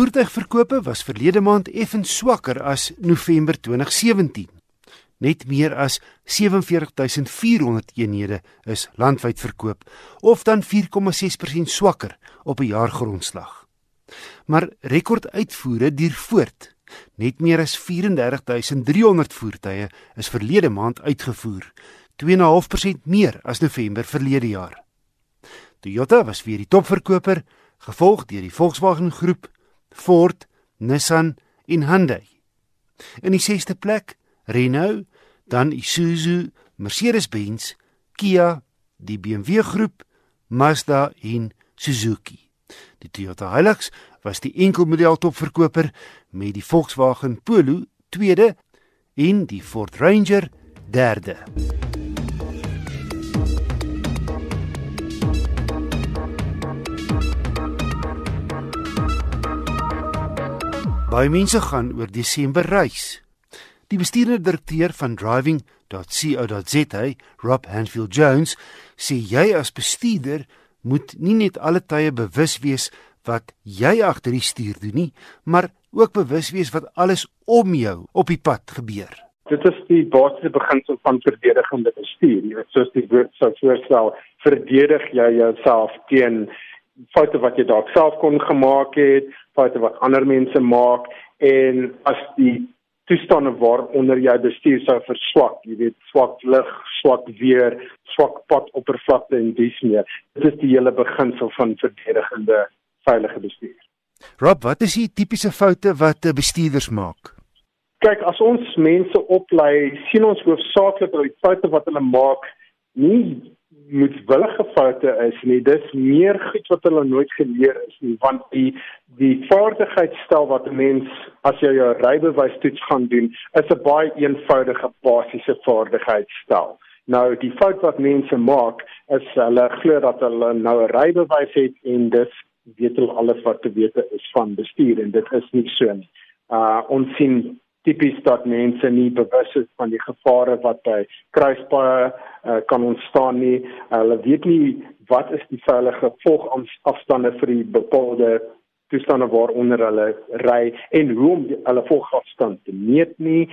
Voertuigverkope was verlede maand effens swakker as November 2017. Net meer as 47400 eenhede is landwyd verkoop of dan 4,6% swakker op 'n jaargrondslag. Maar rekorduitvoere duur voort. Net meer as 34300 voertuie is verlede maand uitgevoer, 2,5% meer as November verlede jaar. Toyota was weer die topverkoper, gevolg deur die Volkswagen groep, Ford, Nissan en Hyundai. In die 6ste plek, Renault, dan Isuzu, Mercedes-Benz, Kia, die BMW groep, Mazda en Suzuki. Die Toyota Hilux was die enkelmodel topverkoper met die Volkswagen Polo tweede en die Ford Ranger derde. Baie mense gaan oor Desember reis. Die bestuurende direkteur van driving.co.za, Rob Hanfield Jones, sê jy as bestuurder moet nie net alle tye bewus wees wat jy agter die stuur doen nie, maar ook bewus wees wat alles om jou op die pad gebeur. Dit is die basiese beginsel van verdedigende bestuur. Jy weet soos die woord sou voorstel, verdedig jy jouself teen foute wat jy dalk self kon gemaak het, foute wat ander mense maak en as die toestande waaronder jy bestuur sou verswak, jy weet swak lig, swak weer, swak padoppervlakte en dis meer. Dit is die hele beginsel van verdedigende veilige bestuur. Rob, wat is die tipiese foute wat bestuurders maak? Kyk, as ons mense oplei, sien ons hoofsaaklik dat die foute wat hulle maak nie moetswillige foute is nie. Dis meer goed wat hulle nooit geleer is nie want die die vaardigheidsstel wat 'n mens as jy jou rybewys toets gaan doen is 'n baie eenvoudige basiese vaardigheidsstel nou die fout wat mense maak is hulle glo dat hulle nou 'n rybewys het en dis weet hulle alles wat te weet is van bestuur en dit is nie so nie. Uh ons sien tipies dat mense nie bewus is van die gevare wat by kruispaaie uh, kan ontstaan nie. Hulle weet nie wat is die veilige volgafstande vir die bepaalde toestande waaronder hulle ry en hoe om die, hulle volgafstand te meet nie.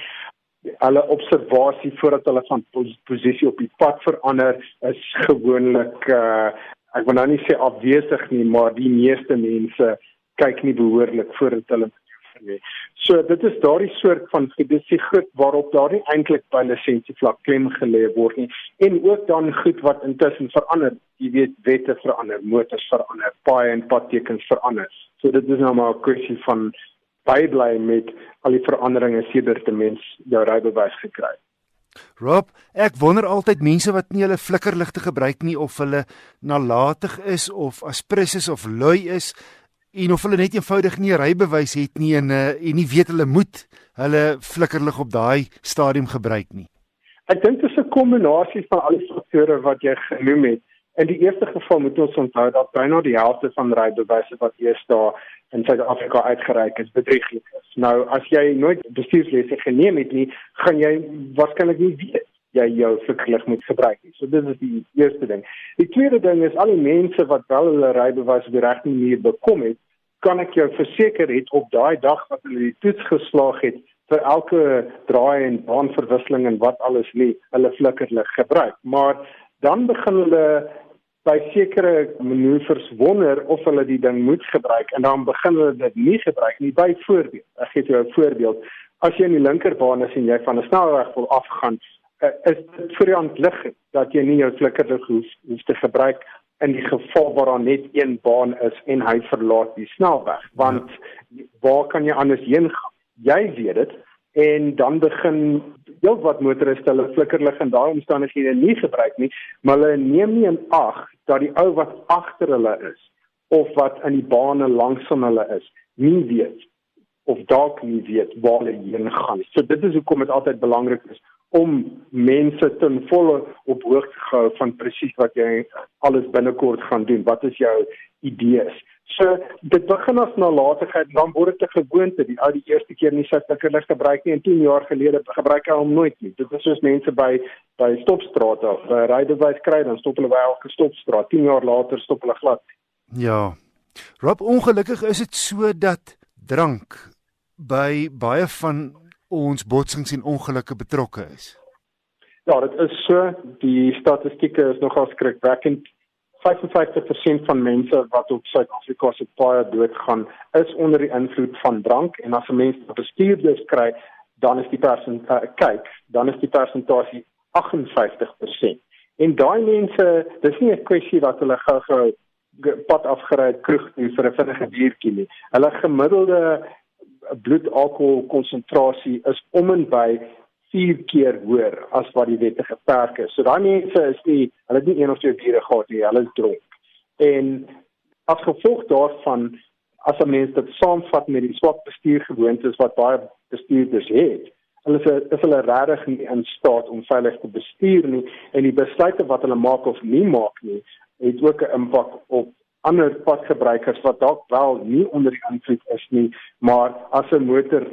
Hulle observasie voordat hulle van posisie op die pad verander is gewoonlik uh, ek wil nou nie sê afwesig nie, maar die meeste mense kyk nie behoorlik voordat hulle nie. So dit is daardie soort van gedissie goed waarop daar nie eintlik by lisensie vlak klem gelê word nie en ook dan goed wat intussen verander. Jy weet wette verander, motors verander, paaie en padtekens verander. So dit is nou maar 'n kwessie van bybly met al die veranderinge sedert die mens jou rybewys gekry het. Rob, ek wonder altyd mense wat nie hulle flikkerligte gebruik nie of hulle nalatig is of aspres is of lui is en of hulle net eenvoudig nie 'n rybewys het nie en uh, en nie weet hulle moet hulle flikkerlig op daai stadium gebruik nie. Ek dink dit is 'n kombinasie van al die faktore wat jy genoem het. In die eerste geval moet ons onthou dat byna die helfte van rybewyse wat eers daar in Suid-Afrika uitgereik is, bedrieglik is. Nou, as jy nooit bestuurslesse geneem het nie, gaan jy waarskynlik nie weet jy jou flikkerlig moet gebruik nie. So dit is die eerste ding. Die tweede ding is al die mense wat wel hulle rybewyse op die regte manier bekom het, kan ek jou verseker het op daai dag wat hulle die toets geslaag het vir elke draai en baanverwisseling en wat alles lê, hulle flikkerlig gebruik. Maar dan begin hulle by sekere manoeuvres wonder of hulle die ding moet gebruik en dan begin hulle dit nie gebruik nie. Byvoorbeeld, ek gee jou 'n voorbeeld. As jy in die linkerbaan is en jy van 'n snelweg wil afgaan, eh, is dit vir jou lig dat jy nie jou flikkerlig hoef, hoef te gebruik in die geval waar daar net een baan is en hy verlaat die snelweg. Want ja. waar kan jy anders heen gaan? Jy weet dit. En dan begin heel wat motoriste hulle flikkerlig in daai omstandighede nie gebruik nie. Maar hulle neem nie in ag dat die ou wat agter hulle is of wat in die bane langs van hulle is nie weet of dalk nie weet waar hulle heen gaan. So dit is hoekom dit altyd belangrik is om mense ten volle op hoogte gehou van presies wat jy alles binnekort gaan doen. Wat is jou idees? So dit begin as nalatigheid, dan word dit 'n gewoonte. Die ou die eerste keer nie sy flikkerlig gebruik nie en 10 jaar gelede gebruik hy hom nooit nie. Dit is soos mense by by stopstrate of by rydewys kry, dan stop hulle by elke stopstraat. 10 jaar later stop hulle glad. Ja. Rob, ongelukkig is dit so dat drank by baie van ons botsings en ongelukke betrokke is? Ja, dit is so. Die statistieke is nogal skrikwekkend. 55% van mense wat op Suid-Afrika se paaie doodgaan, is onder die invloed van drank en as 'n mens bestuurders kry, dan is die persentasie uh, kyk, dan is die persentasie 58%. En daai mense, dis nie 'n kwessie dat hulle gou-gou pad afgery het kroeg toe vir 'n vinnige biertjie nie. Hulle gemiddelde bloedalkohol konsentrasie is om en by 4 keer hoër as wat die wette geperk is. So daai mense is nie hulle het nie een of twee biere gehad nie, hulle is dronk. En as gevolg daarvan as 'n mens dit saamvat met die swak bestuurgewoontes wat baie bestuurders het, hulle is, is hulle regtig nie in staat om veilig te bestuur nie en die besluite wat hulle maak of nie maak nie, het ook 'n impak op ander padgebruikers wat dalk wel nie onder die invloed is nie, maar as 'n motor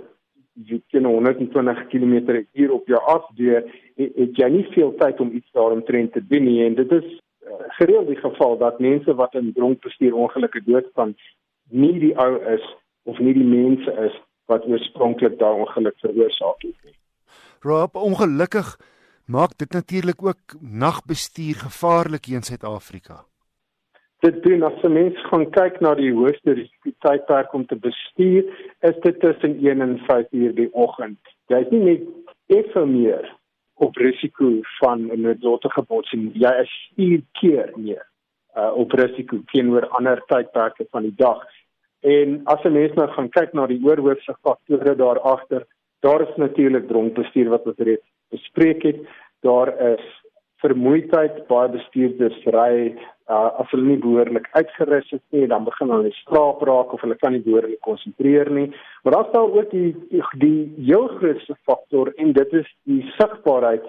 teen 120 km/h op jou afdeur, het, jy nie veel tyd om iets daaromtrent te doen nie en dit is uh, gereeld die geval dat mense wat in dronk bestuur ongelukke doodgaan nie die ou is of nie die mense is wat oorspronklik daai ongeluk veroorsaak het nie. Rob, ongelukkig maak dit natuurlik ook nagbestuur gevaarlik hier in Suid-Afrika dit doen as 'n mens gaan kyk na die hoogste risikotydperk om te bestuur, is dit tussen 1 en 5 uur die oggend. Jy is nie net effe meer op risiko van 'n noodlottige botsing, jy is 4 keer meer uh, op risiko teenoor ander tydperke van die dag. En as 'n mens nou gaan kyk na die oorhoofse faktore daar agter, daar is natuurlik dronkbestuur wat ons reeds bespreek het. Daar is vermoeidheid baie bestuurders ry uh, as hulle nie behoorlik uitgerus is nie dan begin hulle slaap raak of hulle kan nie behoorlik konsentreer nie. Maar dan staan ook die die, die heel grootste faktor en dit is die sigbaarheid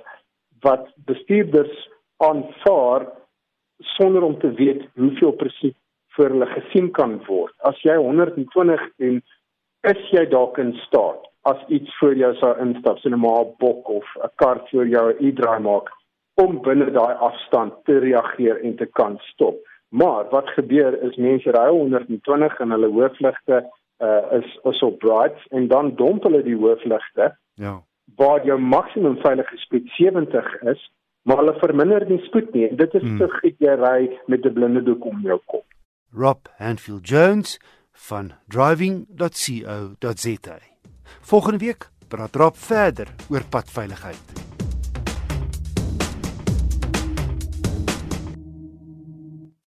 wat bestuurders aanvaar sonder om te weet hoeveel presies vir hulle gesien kan word. As jy 120 en is jy dalk in staat as iets voor jou sou instap so 'n maar bok of 'n kar voor jou 'n e-draai maak om binne daai afstand te reageer en te kan stop. Maar wat gebeur is mense ry 120 en hulle hoofligte uh, is is op bright en dan domp hulle die hoofligte. Ja. Waar jou maksimum veilige spoed 70 is, maar hulle verminder die spoed nie. Dit is hmm. te jy ry met 'n blinde doek om jou kop. Rob Hanfield Jones van driving.co.za. Volgende week praat Rob verder oor padveiligheid.